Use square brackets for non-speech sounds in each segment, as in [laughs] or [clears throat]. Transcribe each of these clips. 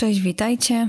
Cześć, witajcie.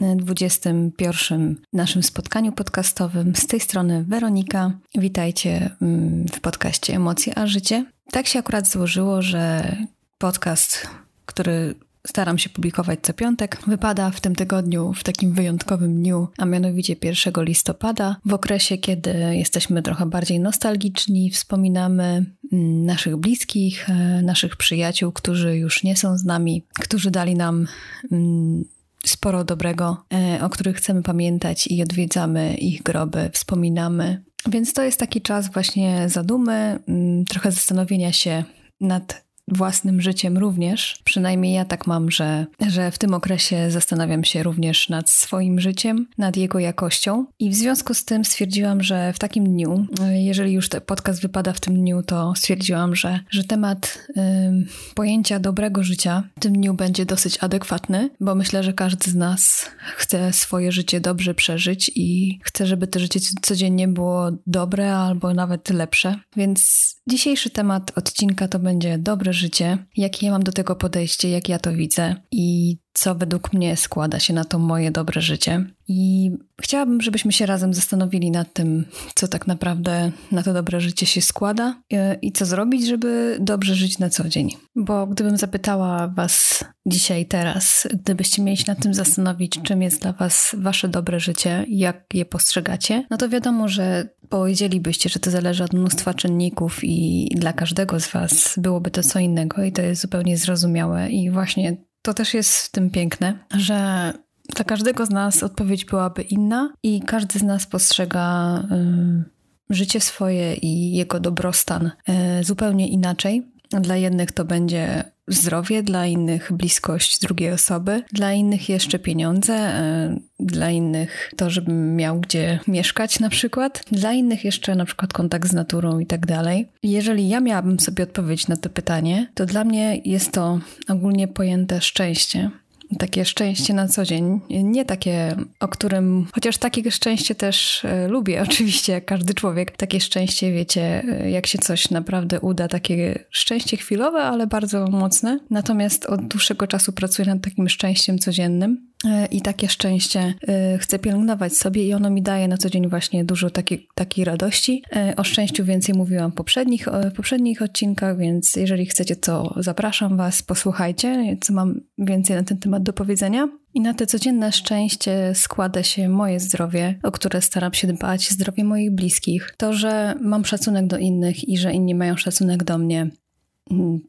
w 21 naszym spotkaniu podcastowym. Z tej strony Weronika. Witajcie mm, w podcaście Emocje a Życie. Tak się akurat złożyło, że podcast, który staram się publikować co piątek, wypada w tym tygodniu w takim wyjątkowym dniu, a mianowicie 1 listopada, w okresie, kiedy jesteśmy trochę bardziej nostalgiczni, wspominamy mm, naszych bliskich, e, naszych przyjaciół, którzy już nie są z nami, którzy dali nam mm, sporo dobrego, e, o których chcemy pamiętać i odwiedzamy ich groby, wspominamy. Więc to jest taki czas właśnie zadumy, mm, trochę zastanowienia się nad własnym życiem również. Przynajmniej ja tak mam, że, że w tym okresie zastanawiam się również nad swoim życiem, nad jego jakością. I w związku z tym stwierdziłam, że w takim dniu, jeżeli już ten podcast wypada w tym dniu, to stwierdziłam, że, że temat pojęcia dobrego życia w tym dniu będzie dosyć adekwatny, bo myślę, że każdy z nas chce swoje życie dobrze przeżyć i chce, żeby to życie codziennie było dobre albo nawet lepsze. Więc dzisiejszy temat odcinka to będzie dobre życie, jakie ja mam do tego podejście, jak ja to widzę i co według mnie składa się na to moje dobre życie. I chciałabym, żebyśmy się razem zastanowili nad tym, co tak naprawdę na to dobre życie się składa e, i co zrobić, żeby dobrze żyć na co dzień. Bo gdybym zapytała Was dzisiaj, teraz, gdybyście mieli się nad tym zastanowić, czym jest dla Was Wasze dobre życie, jak je postrzegacie, no to wiadomo, że powiedzielibyście, że to zależy od mnóstwa czynników i dla każdego z Was byłoby to co innego i to jest zupełnie zrozumiałe. I właśnie to też jest w tym piękne, że dla każdego z nas odpowiedź byłaby inna i każdy z nas postrzega życie swoje i jego dobrostan y, zupełnie inaczej. Dla jednych to będzie zdrowie, dla innych bliskość drugiej osoby, dla innych jeszcze pieniądze, y, dla innych to, żebym miał gdzie mieszkać na przykład, dla innych jeszcze na przykład kontakt z naturą i tak dalej. Jeżeli ja miałabym sobie odpowiedzieć na to pytanie, to dla mnie jest to ogólnie pojęte szczęście takie szczęście na co dzień. Nie takie, o którym, chociaż takie szczęście też e, lubię, [laughs] oczywiście, jak każdy człowiek. Takie szczęście, wiecie, e, jak się coś naprawdę uda, takie szczęście chwilowe, ale bardzo mocne. Natomiast od dłuższego czasu pracuję nad takim szczęściem codziennym. E, I takie szczęście chcę pielęgnować sobie i ono mi daje na co dzień właśnie dużo takiej, takiej radości. O szczęściu więcej mówiłam w poprzednich, w poprzednich odcinkach, więc jeżeli chcecie, to zapraszam Was, posłuchajcie, co mam więcej na ten temat do powiedzenia. I na te codzienne szczęście składa się moje zdrowie, o które staram się dbać, zdrowie moich bliskich. To, że mam szacunek do innych i że inni mają szacunek do mnie,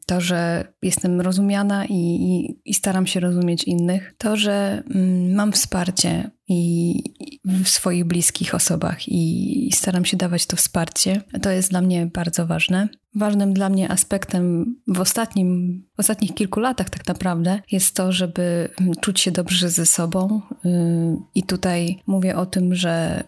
to, że jestem rozumiana i, i, i, staram się rozumieć innych, to, że mm, mam wsparcie i, w swoich bliskich osobach i staram się dawać to wsparcie, to jest dla mnie bardzo ważne. Ważnym dla mnie aspektem w, ostatnim, w ostatnich kilku latach, tak naprawdę, jest to, żeby czuć się dobrze ze sobą. Yy, I tutaj mówię o tym, że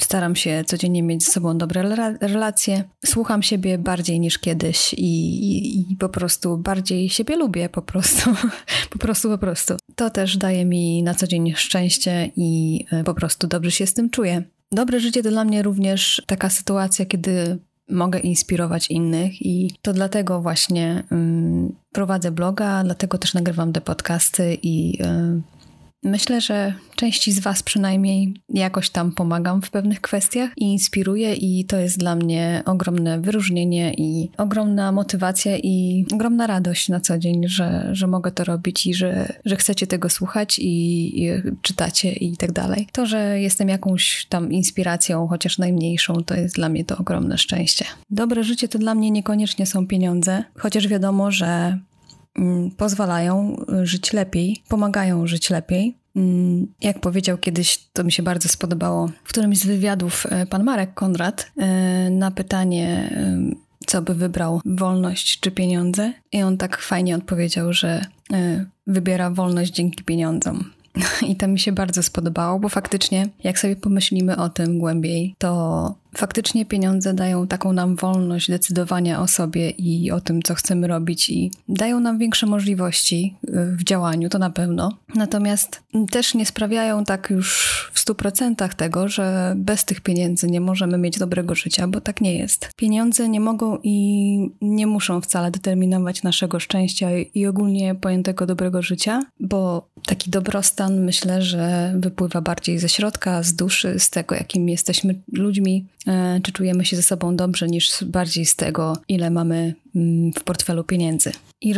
Staram się codziennie mieć z sobą dobre relacje. Słucham siebie bardziej niż kiedyś i, i, i, po prostu bardziej siebie lubię, po prostu. [laughs] po prostu, po prostu. To też daje mi na co dzień szczęście i e, po prostu dobrze się z tym czuję. Dobre życie to dla mnie również taka sytuacja, kiedy mogę inspirować innych i to dlatego właśnie um, prowadzę bloga, dlatego też nagrywam te podcasty i um, Myślę, że części z Was przynajmniej jakoś tam pomagam w pewnych kwestiach i inspiruję, i to jest dla mnie ogromne wyróżnienie i ogromna motywacja i ogromna radość na co dzień, że, że mogę to robić i że, że chcecie tego słuchać i, i czytacie i tak dalej. To, że jestem jakąś tam inspiracją, chociaż najmniejszą, to jest dla mnie to ogromne szczęście. Dobre życie to dla mnie niekoniecznie są pieniądze, chociaż wiadomo, że pozwalają y, żyć lepiej, pomagają żyć lepiej. Mm, jak powiedział kiedyś, to mi się bardzo spodobało, w którymś z wywiadów y, pan Marek Konrad y, na pytanie, co by wybrał, wolność czy pieniądze. I on tak fajnie odpowiedział, że wybiera wolność dzięki pieniądzom. [laughs] I to mi się bardzo spodobało, bo faktycznie, jak sobie pomyślimy o tym głębiej, to faktycznie pieniądze dają taką nam wolność decydowania o sobie i o tym, co chcemy robić, i dają nam większe możliwości y, w działaniu, to na pewno. Natomiast też nie sprawiają tak już w stu procentach tego, że bez tych pieniędzy nie możemy mieć dobrego życia, bo tak nie jest. Pieniądze nie mogą i nie muszą wcale determinować naszego szczęścia i ogólnie pojętego dobrego życia, bo taki dobrostan myślę, że wypływa bardziej ze środka, z duszy, z tego, jakim jesteśmy ludźmi, czy czujemy się ze sobą dobrze, niż bardziej z tego, ile mamy mm, w portfelu pieniędzy. I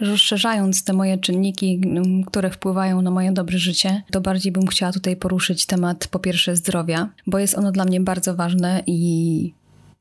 rozszerzając te moje czynniki, mm, które wpływają na moje dobre życie, to bardziej bym chciała tutaj poruszyć temat po pierwsze zdrowia, bo jest ono dla mnie bardzo ważne i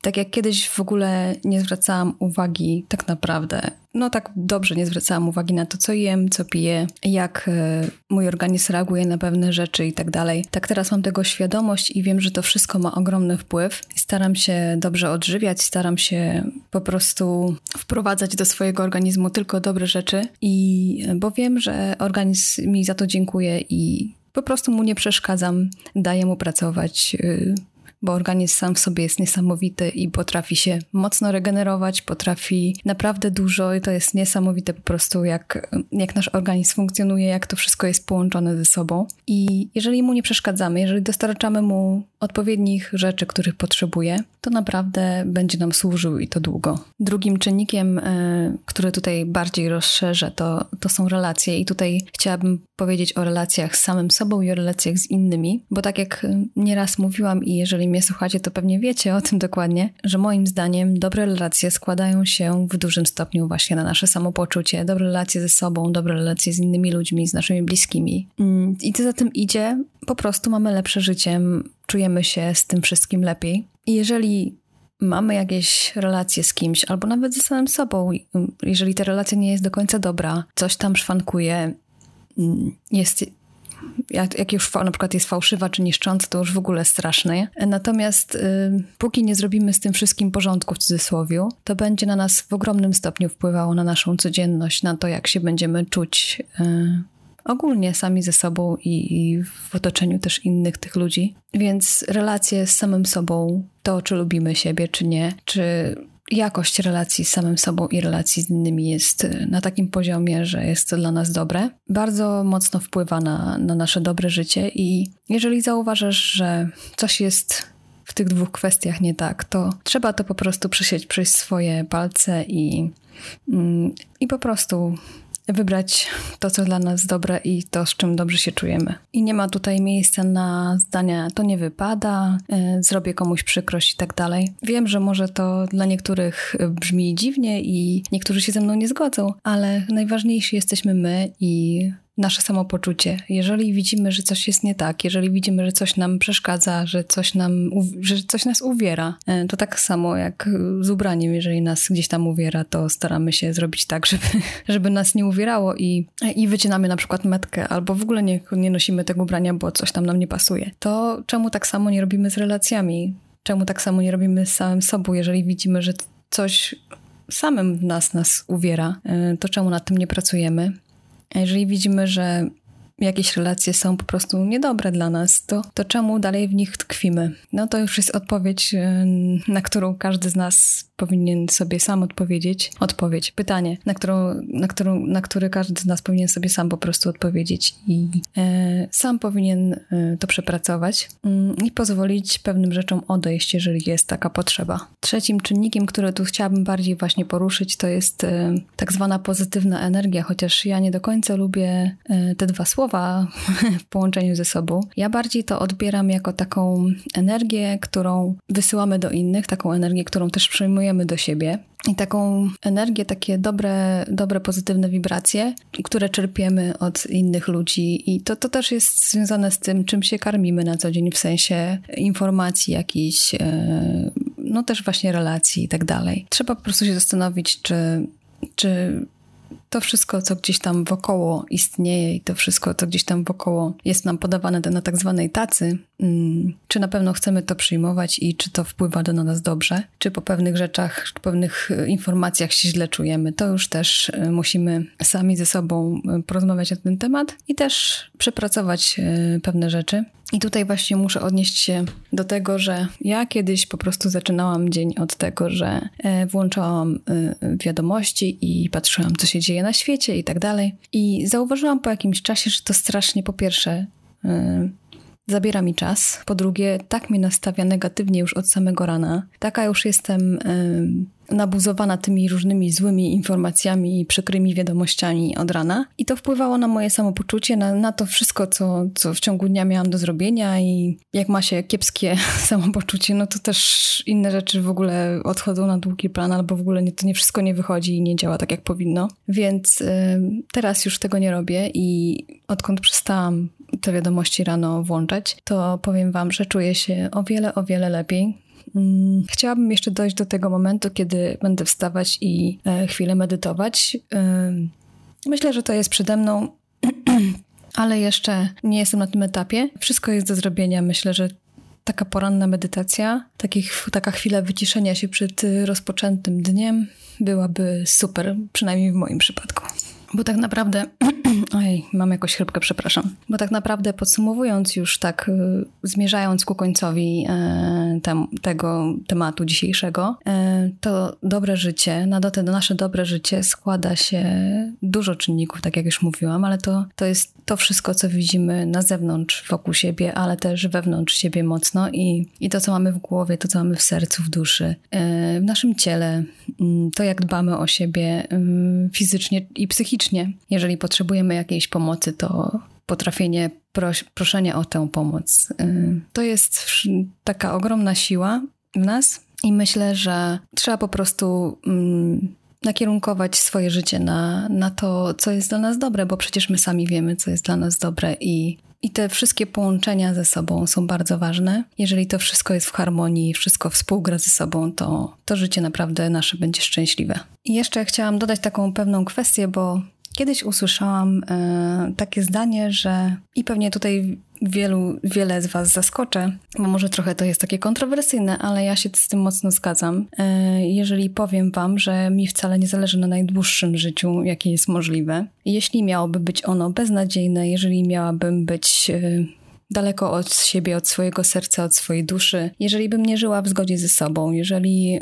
tak jak kiedyś w ogóle nie zwracałam uwagi tak naprawdę, no tak dobrze nie zwracałam uwagi na to, co jem, co piję, jak e, mój organizm reaguje na pewne rzeczy i tak dalej. Tak teraz mam tego świadomość i wiem, że to wszystko ma ogromny wpływ. Staram się dobrze odżywiać, staram się po prostu wprowadzać do swojego organizmu tylko dobre rzeczy i bo wiem, że organizm mi za to dziękuje i po prostu mu nie przeszkadzam, daję mu pracować y, bo organizm sam w sobie jest niesamowity i potrafi się mocno regenerować, potrafi naprawdę dużo i to jest niesamowite po prostu, jak, jak nasz organizm funkcjonuje, jak to wszystko jest połączone ze sobą. I jeżeli mu nie przeszkadzamy, jeżeli dostarczamy mu odpowiednich rzeczy, których potrzebuje, to naprawdę będzie nam służył i to długo. Drugim czynnikiem, e, który tutaj bardziej rozszerza, to, to są relacje i tutaj chciałabym powiedzieć o relacjach z samym sobą i o relacjach z innymi, bo tak jak nieraz mówiłam i jeżeli mnie słuchacie, to pewnie wiecie o tym dokładnie, że moim zdaniem dobre relacje składają się w dużym stopniu właśnie na nasze samopoczucie, dobre relacje ze sobą, dobre relacje z innymi ludźmi, z naszymi bliskimi. Mm, I co za tym idzie, po prostu mamy lepsze życie, czujemy się z tym wszystkim lepiej. I jeżeli mamy jakieś relacje z kimś, albo nawet ze samym sobą, jeżeli ta relacja nie jest do końca dobra, coś tam szwankuje, jest jak już na przykład jest fałszywa czy niszcząca, to już w ogóle straszne. Natomiast y, póki nie zrobimy z tym wszystkim porządku w cudzysłowie, to będzie na nas w ogromnym stopniu wpływało na naszą codzienność, na to, jak się będziemy czuć y, ogólnie sami ze sobą i, i, w otoczeniu też innych tych ludzi. Więc relacje z samym sobą, to czy lubimy siebie, czy nie, czy jakość relacji z samym sobą i relacji z innymi jest y, na takim poziomie, że jest to dla nas dobre, bardzo mocno wpływa na, na nasze dobre życie. I jeżeli zauważasz, że coś jest w tych dwóch kwestiach nie tak, to trzeba to po prostu przesieć przez swoje palce i, mm, i po prostu wybrać to, co dla nas dobre i to, z czym dobrze się czujemy. I nie ma tutaj miejsca na zdania, to nie wypada, y, zrobię komuś przykrość i tak dalej. Wiem, że może to dla niektórych brzmi dziwnie i niektórzy się ze mną nie zgodzą, ale najważniejsi jesteśmy my i nasze samopoczucie. Jeżeli widzimy, że coś jest nie tak, jeżeli widzimy, że coś nam przeszkadza, że coś, nam, że coś nas uwiera, e, to tak samo jak z ubraniem, jeżeli nas gdzieś tam uwiera, to staramy się zrobić tak, żeby, [laughs] żeby nas nie uwierało i, i wycinamy na przykład metkę, albo w ogóle nie, nie nosimy tego ubrania, bo coś tam nam nie pasuje. To czemu tak samo nie robimy z relacjami? Czemu tak samo nie robimy z samym sobą, jeżeli widzimy, że coś samym w nas nas uwiera, e, to czemu nad tym nie pracujemy? A jeżeli widzimy, że jakieś relacje są po prostu niedobre dla nas, to, to czemu dalej w nich tkwimy? No to już jest odpowiedź, e, na którą każdy z nas powinien sobie sam odpowiedzieć. Odpowiedź, pytanie, na, którą, na, którą, na który każdy z nas powinien sobie sam po prostu odpowiedzieć i e, sam powinien e, to przepracować mm, i pozwolić pewnym rzeczom odejść, jeżeli jest taka potrzeba. Trzecim czynnikiem, który tu chciałabym bardziej właśnie poruszyć, to jest e, tak zwana pozytywna energia, chociaż ja nie do końca lubię e, te dwa słowa [laughs] w połączeniu ze sobą. Ja bardziej to odbieram jako taką energię, którą wysyłamy do innych, taką energię, którą też przyjmujemy do siebie i taką energię, takie dobre, dobre pozytywne wibracje, które czerpiemy od innych ludzi. I to, to też jest związane z tym, czym się karmimy na co dzień, w sensie informacji jakichś, e, no też właśnie relacji i tak dalej. Trzeba po prostu się zastanowić, czy, czy to wszystko, co gdzieś tam wokoło istnieje i to wszystko, co gdzieś tam wokoło jest nam podawane na tak zwanej tacy, mm, czy na pewno chcemy to przyjmować i czy to wpływa do nas dobrze, czy po pewnych rzeczach, czy pewnych e, informacjach się źle czujemy, to już też e, musimy sami ze sobą porozmawiać na ten temat i też przepracować pewne rzeczy. I tutaj właśnie muszę odnieść się do tego, że ja kiedyś po prostu zaczynałam dzień od tego, że e, włączałam e, wiadomości i patrzyłam, co się dzieje na świecie i tak dalej. I zauważyłam po jakimś czasie, że to strasznie po pierwsze e, zabiera mi czas, po drugie tak mnie nastawia negatywnie już od samego rana. Taka już jestem nabuzowana tymi różnymi złymi informacjami i przykrymi wiadomościami od rana. I to wpływało na moje samopoczucie, na, na to wszystko, co, co w ciągu dnia miałam do zrobienia i jak ma się kiepskie [laughs] samopoczucie, no to też inne rzeczy w ogóle odchodzą na długi plan, albo w ogóle nie, to nie wszystko nie wychodzi i nie działa tak, jak powinno. Więc teraz już tego nie robię i odkąd przestałam te wiadomości rano włączać, to powiem Wam, że czuję się o wiele, o wiele lepiej. Mm, chciałabym jeszcze dojść do tego momentu, kiedy będę wstawać i e, chwilę medytować. Myślę, że to jest przede mną, [clears throat] ale jeszcze nie jestem na tym etapie. Wszystko jest do zrobienia. Myślę, że taka poranna medytacja, takich, taka chwila wyciszenia się przed rozpoczętym dniem byłaby super, przynajmniej w moim przypadku. Bo tak naprawdę, [clears throat] ojej, mam jakąś chrypkę, przepraszam. Bo tak naprawdę podsumowując już tak, y, zmierzając ku końcowi tem, tego tematu dzisiejszego, e, to dobre życie, na to nasze dobre życie składa się dużo czynników, tak jak już mówiłam, ale to, to jest to wszystko, co widzimy na zewnątrz, wokół siebie, ale też wewnątrz siebie mocno i, i to, co mamy w głowie, to, co mamy w sercu, w duszy, e, w naszym ciele, mm, to jak dbamy o siebie mm, fizycznie i psychicznie, jeżeli potrzebujemy jakiejś pomocy, to potrafienie pros proszenia o tę pomoc. Y, to jest taka ogromna siła w nas i myślę, że trzeba po prostu mm, nakierunkować swoje życie na, na to, co jest dla nas dobre, bo przecież my sami wiemy, co jest dla nas dobre i i te wszystkie połączenia ze sobą są bardzo ważne. Jeżeli to wszystko jest w harmonii, wszystko współgra ze sobą, to, to życie naprawdę nasze będzie szczęśliwe. I jeszcze chciałam dodać taką pewną kwestię, bo kiedyś usłyszałam e, takie zdanie, że i pewnie tutaj wielu, wiele z Was zaskoczę, bo może trochę to jest takie kontrowersyjne, ale ja się z tym mocno zgadzam. E, jeżeli powiem Wam, że mi wcale nie zależy na najdłuższym życiu, jakie jest możliwe, jeśli miałoby być ono beznadziejne, jeżeli miałabym być e, daleko od siebie, od swojego serca, od swojej duszy, jeżeli bym nie żyła w zgodzie ze sobą, jeżeli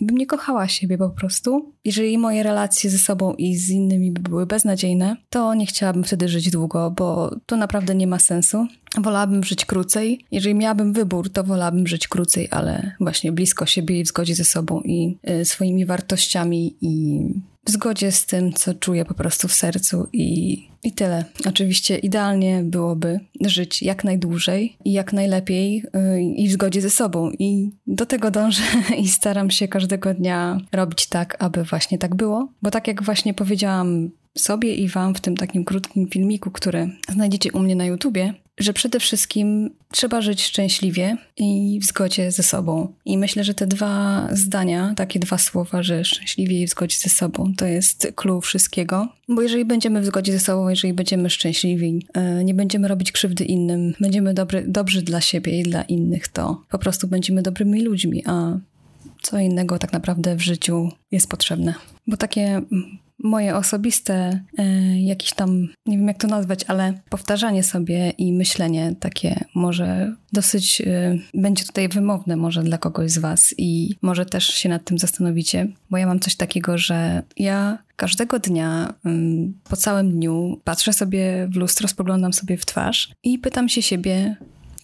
bym nie kochała siebie po prostu, jeżeli moje relacje ze sobą i z innymi by były beznadziejne, to nie chciałabym wtedy żyć długo, bo to naprawdę nie ma sensu. Wolałabym żyć krócej. Jeżeli miałabym wybór, to wolałabym żyć krócej, ale właśnie blisko siebie i w zgodzie ze sobą i y, swoimi wartościami i w zgodzie z tym, co czuję po prostu w sercu i, i tyle. Oczywiście idealnie byłoby żyć jak najdłużej i jak najlepiej yy, i w zgodzie ze sobą. I do tego dążę [laughs] i staram się każdego dnia robić tak, aby właśnie tak było. Bo tak jak właśnie powiedziałam sobie i Wam w tym takim krótkim filmiku, który znajdziecie u mnie na YouTubie, że przede wszystkim trzeba żyć szczęśliwie i w zgodzie ze sobą. I myślę, że te dwa zdania, takie dwa słowa, że szczęśliwie i w zgodzie ze sobą, to jest clue wszystkiego. Bo jeżeli będziemy w zgodzie ze sobą, jeżeli będziemy szczęśliwi, e, nie będziemy robić krzywdy innym, będziemy dobry, dobrzy dla siebie i dla innych, to po prostu będziemy dobrymi ludźmi, a co innego tak naprawdę w życiu jest potrzebne. Bo takie moje osobiste, y, jakieś tam, nie wiem jak to nazwać, ale powtarzanie sobie i myślenie takie może dosyć y, będzie tutaj wymowne może dla kogoś z Was i może też się nad tym zastanowicie, bo ja mam coś takiego, że ja każdego dnia y, po całym dniu patrzę sobie w lustro, spoglądam sobie w twarz i pytam się siebie,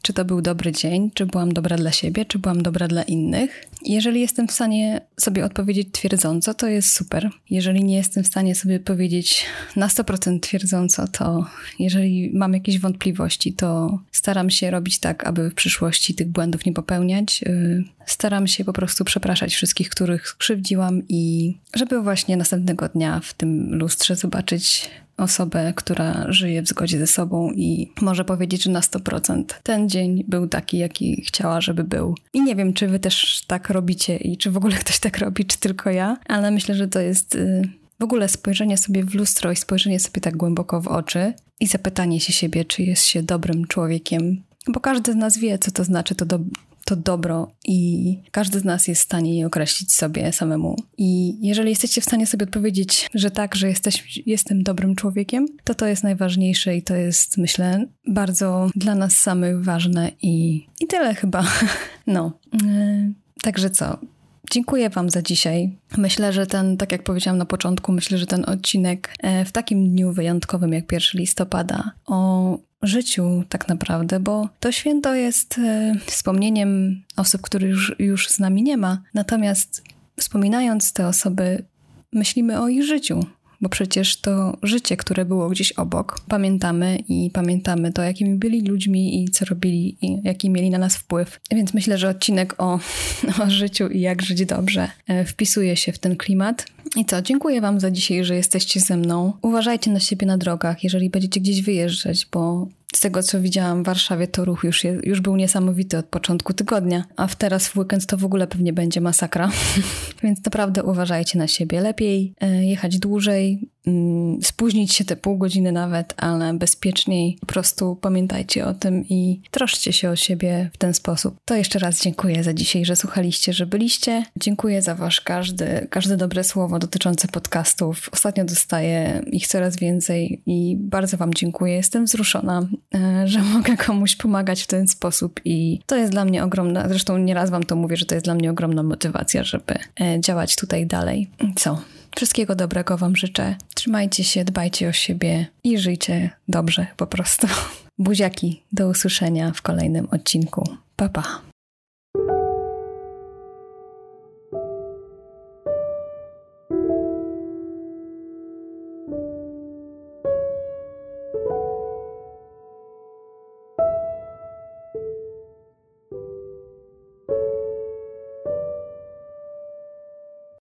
czy to był dobry dzień, czy byłam dobra dla siebie, czy byłam dobra dla innych. Jeżeli jestem w stanie sobie odpowiedzieć twierdząco, to jest super. Jeżeli nie jestem w stanie sobie powiedzieć na 100% twierdząco, to jeżeli mam jakieś wątpliwości, to staram się robić tak, aby w przyszłości tych błędów nie popełniać. Y, staram się po prostu przepraszać wszystkich, których skrzywdziłam i żeby właśnie następnego dnia w tym lustrze zobaczyć osobę, która żyje w zgodzie ze sobą i może powiedzieć, że na 100% ten dzień był taki, jaki chciała, żeby był. I nie wiem, czy wy też tak robicie i czy w ogóle ktoś tak robi, czy tylko ja, ale myślę, że to jest y, w ogóle spojrzenie sobie w lustro i spojrzenie sobie tak głęboko w oczy i zapytanie się siebie, czy jest się dobrym człowiekiem. Bo każdy z nas wie, co to znaczy to, do, to dobro i każdy z nas jest w stanie je określić sobie samemu. I jeżeli jesteście w stanie sobie odpowiedzieć, że tak, że jesteś, jestem dobrym człowiekiem, to to jest najważniejsze i to jest, myślę, bardzo dla nas samych ważne i, i tyle chyba. [laughs] No. Yy, także co? Dziękuję Wam za dzisiaj. Myślę, że ten, tak jak powiedziałam na początku, myślę, że ten odcinek e, w takim dniu wyjątkowym jak 1 listopada o życiu tak naprawdę, bo to święto jest e, wspomnieniem osób, których już, już z nami nie ma. Natomiast wspominając te osoby, myślimy o ich życiu, bo przecież to życie, które było gdzieś obok, pamiętamy i pamiętamy to, jakimi byli ludźmi i co robili i jaki mieli na nas wpływ. Więc myślę, że odcinek o, [laughs] o życiu i jak żyć dobrze e, wpisuje się w ten klimat. I co, dziękuję Wam za dzisiaj, że jesteście ze mną. Uważajcie na siebie na drogach, jeżeli będziecie gdzieś wyjeżdżać, bo z tego, co widziałam w Warszawie, to ruch już, je, już był niesamowity od początku tygodnia, a w teraz w weekend to w ogóle pewnie będzie masakra. [laughs] Więc naprawdę uważajcie na siebie. Lepiej e, jechać dłużej, spóźnić się te pół godziny nawet, ale bezpieczniej. Po prostu pamiętajcie o tym i troszcie się o siebie w ten sposób. To jeszcze raz dziękuję za dzisiaj, że słuchaliście, że byliście. Dziękuję za wasz każdy, każde dobre słowo dotyczące podcastów. Ostatnio dostaję ich coraz więcej i bardzo wam dziękuję. Jestem wzruszona E, że [laughs] mogę komuś pomagać w ten sposób i to jest dla mnie ogromna, zresztą nieraz wam to mówię, że to jest dla mnie ogromna motywacja, żeby e, działać tutaj dalej. Co? Wszystkiego dobrego wam życzę. Trzymajcie się, dbajcie o siebie i żyjcie dobrze po prostu. [laughs] Buziaki, do usłyszenia w kolejnym odcinku. Pa pa.